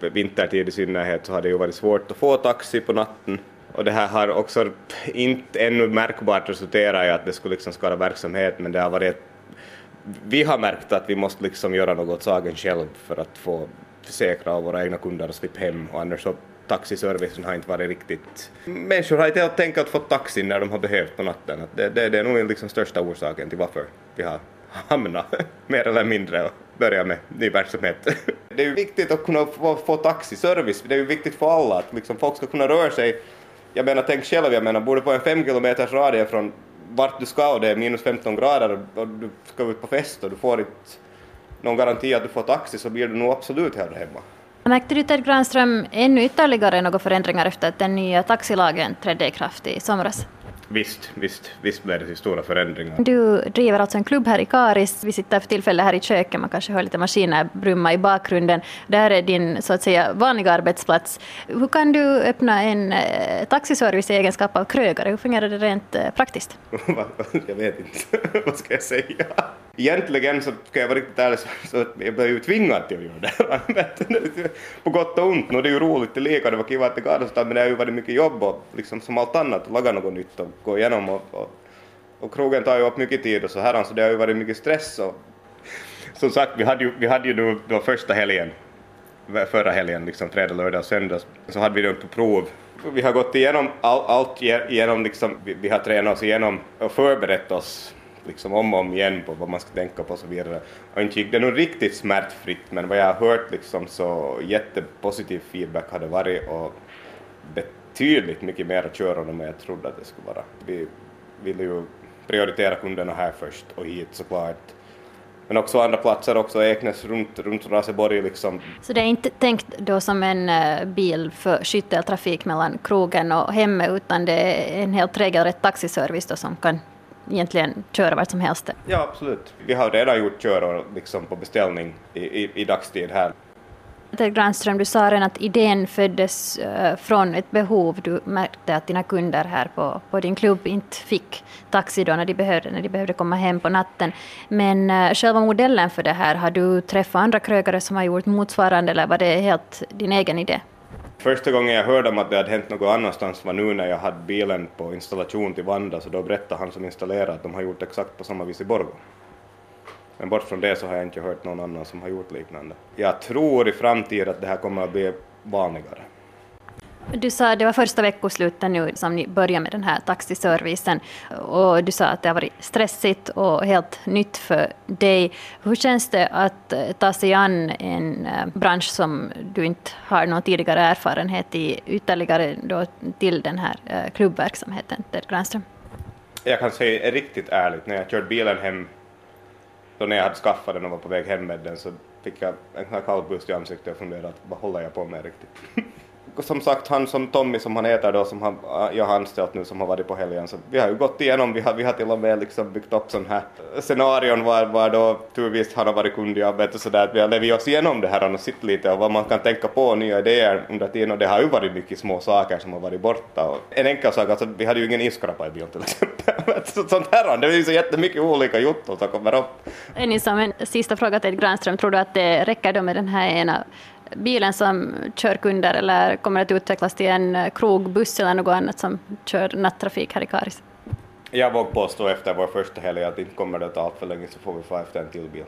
vintertid i synnerhet så har det ju varit svårt att få taxi på natten och det här har också inte ännu märkbart resulterat i att det skulle liksom skada verksamhet men det har varit vi har märkt att vi måste liksom göra något åt saken själv för att få försäkra våra egna kunder och slippa hem och annars så taxiservicen har inte varit riktigt... Människor har inte helt enkelt fått taxi när de har behövt på natten. Det, det, det är nog liksom största orsaken till varför vi har hamnat mer eller mindre börja med ny verksamhet. Det är ju viktigt att kunna få, få taxiservice, det är ju viktigt för alla att liksom folk ska kunna röra sig. Jag menar, tänk själv, jag menar, bor du på en fem kilometers radie från vart du ska och det är minus 15 grader och du ska ut på fest och du får inte någon garanti att du får taxi så blir du nog absolut här hemma. Märkte du Ted Granström ännu ytterligare några förändringar efter att den nya taxilagen trädde i kraft i somras? Visst, visst, visst blev det till stora förändringar. Du driver alltså en klubb här i Karis. Vi sitter för tillfället här i köket, man kanske hör lite maskiner brumma i bakgrunden. Där är din så att säga vanliga arbetsplats. Hur kan du öppna en eh, taxiservice i egenskap av krögare? Hur fungerar det rent eh, praktiskt? jag vet inte, vad ska jag säga? Egentligen så ska jag vara riktigt ärlig så, så jag blev ju tvingad till att göra det. På gott och ont, nu det är ju roligt det lika, det var kiva att det gav men det har ju varit mycket jobb och liksom som allt annat, laga något nytt och gå igenom och, och, och krogen tar ju upp mycket tid och så här så det har ju varit mycket stress och som sagt vi hade ju, vi hade ju nu då första helgen förra helgen, liksom fredag, lördag söndag, så hade vi den på prov. Vi har gått igenom all, allt igenom, liksom, vi, vi har tränat oss igenom och förberett oss liksom om och om igen på vad man ska tänka på och så vidare. Och inte gick det nog riktigt smärtfritt men vad jag har hört liksom så jättepositiv feedback har det varit och betydligt mycket mer att köra än jag trodde att det skulle vara. Vi ville ju prioritera kunderna här först och hit såklart. Men också andra platser, också Eknäs runt, runt Raseborg liksom. Så det är inte tänkt då som en eh, bil för skytteltrafik mellan krogen och hemmet utan det är en helt regelrätt taxiservice då som kan egentligen köra vart som helst? Ja, absolut. Vi har redan gjort kör liksom på beställning i, i, i dagstid här. Ted Granström, du sa redan att idén föddes uh, från ett behov. Du märkte att dina kunder här på, på din klubb inte fick taxi då när de behövde, när de behövde komma hem på natten. Men uh, själva modellen för det här, har du träffat andra krögare som har gjort motsvarande eller var det helt din egen idé? Första gången jag hörde om att det hade hänt något annanstans var nu när jag hade bilen på installation till Vanda, så då berättade han som installerade att de har gjort exakt på samma vis i Borgå. Men bort från det så har jag inte hört någon annan som har gjort liknande. Jag tror i framtiden att det här kommer att bli vanligare. Du sa att det var första veckoslutet nu som ni började med den här taxiservicen och du sa att det har varit stressigt och helt nytt för dig. Hur känns det att eh, ta sig an en eh, bransch som du inte har någon tidigare erfarenhet i ytterligare då till den här eh, klubbverksamheten, Ted Granström? Jag kan säga riktigt ärligt, när jag körde bilen hem, då när jag hade skaffat den och var på väg hem med den så fick jag en kall i ansiktet och funderade vad håller jag på med riktigt? som sagt, han som Tommy som han heter då, som han, jag har anställt nu, som har varit på helgen, så vi har ju gått igenom, vi har, vi har till och med liksom byggt upp sån här scenarion var, var då turvis han har varit kund i arbetet och sådär, att vi har levt oss igenom det här och sett lite och vad man kan tänka på, nya idéer under tiden och det har ju varit mycket små saker som har varit borta. Och en enkel sak, alltså vi hade ju ingen isskrapa i bilen till exempel. Sånt här, det är ju så jättemycket olika jotton som kommer upp. Enisa, en sista fråga till Granström, tror du att det räcker då med den här ena bilen som kör kunder eller kommer att utvecklas till en eh, krogbuss eller något annat som kör nattrafik här i Karis? Jag vågar påstå efter vår första helg att inte kommer det att ta allt för länge så får vi få efter en till bil.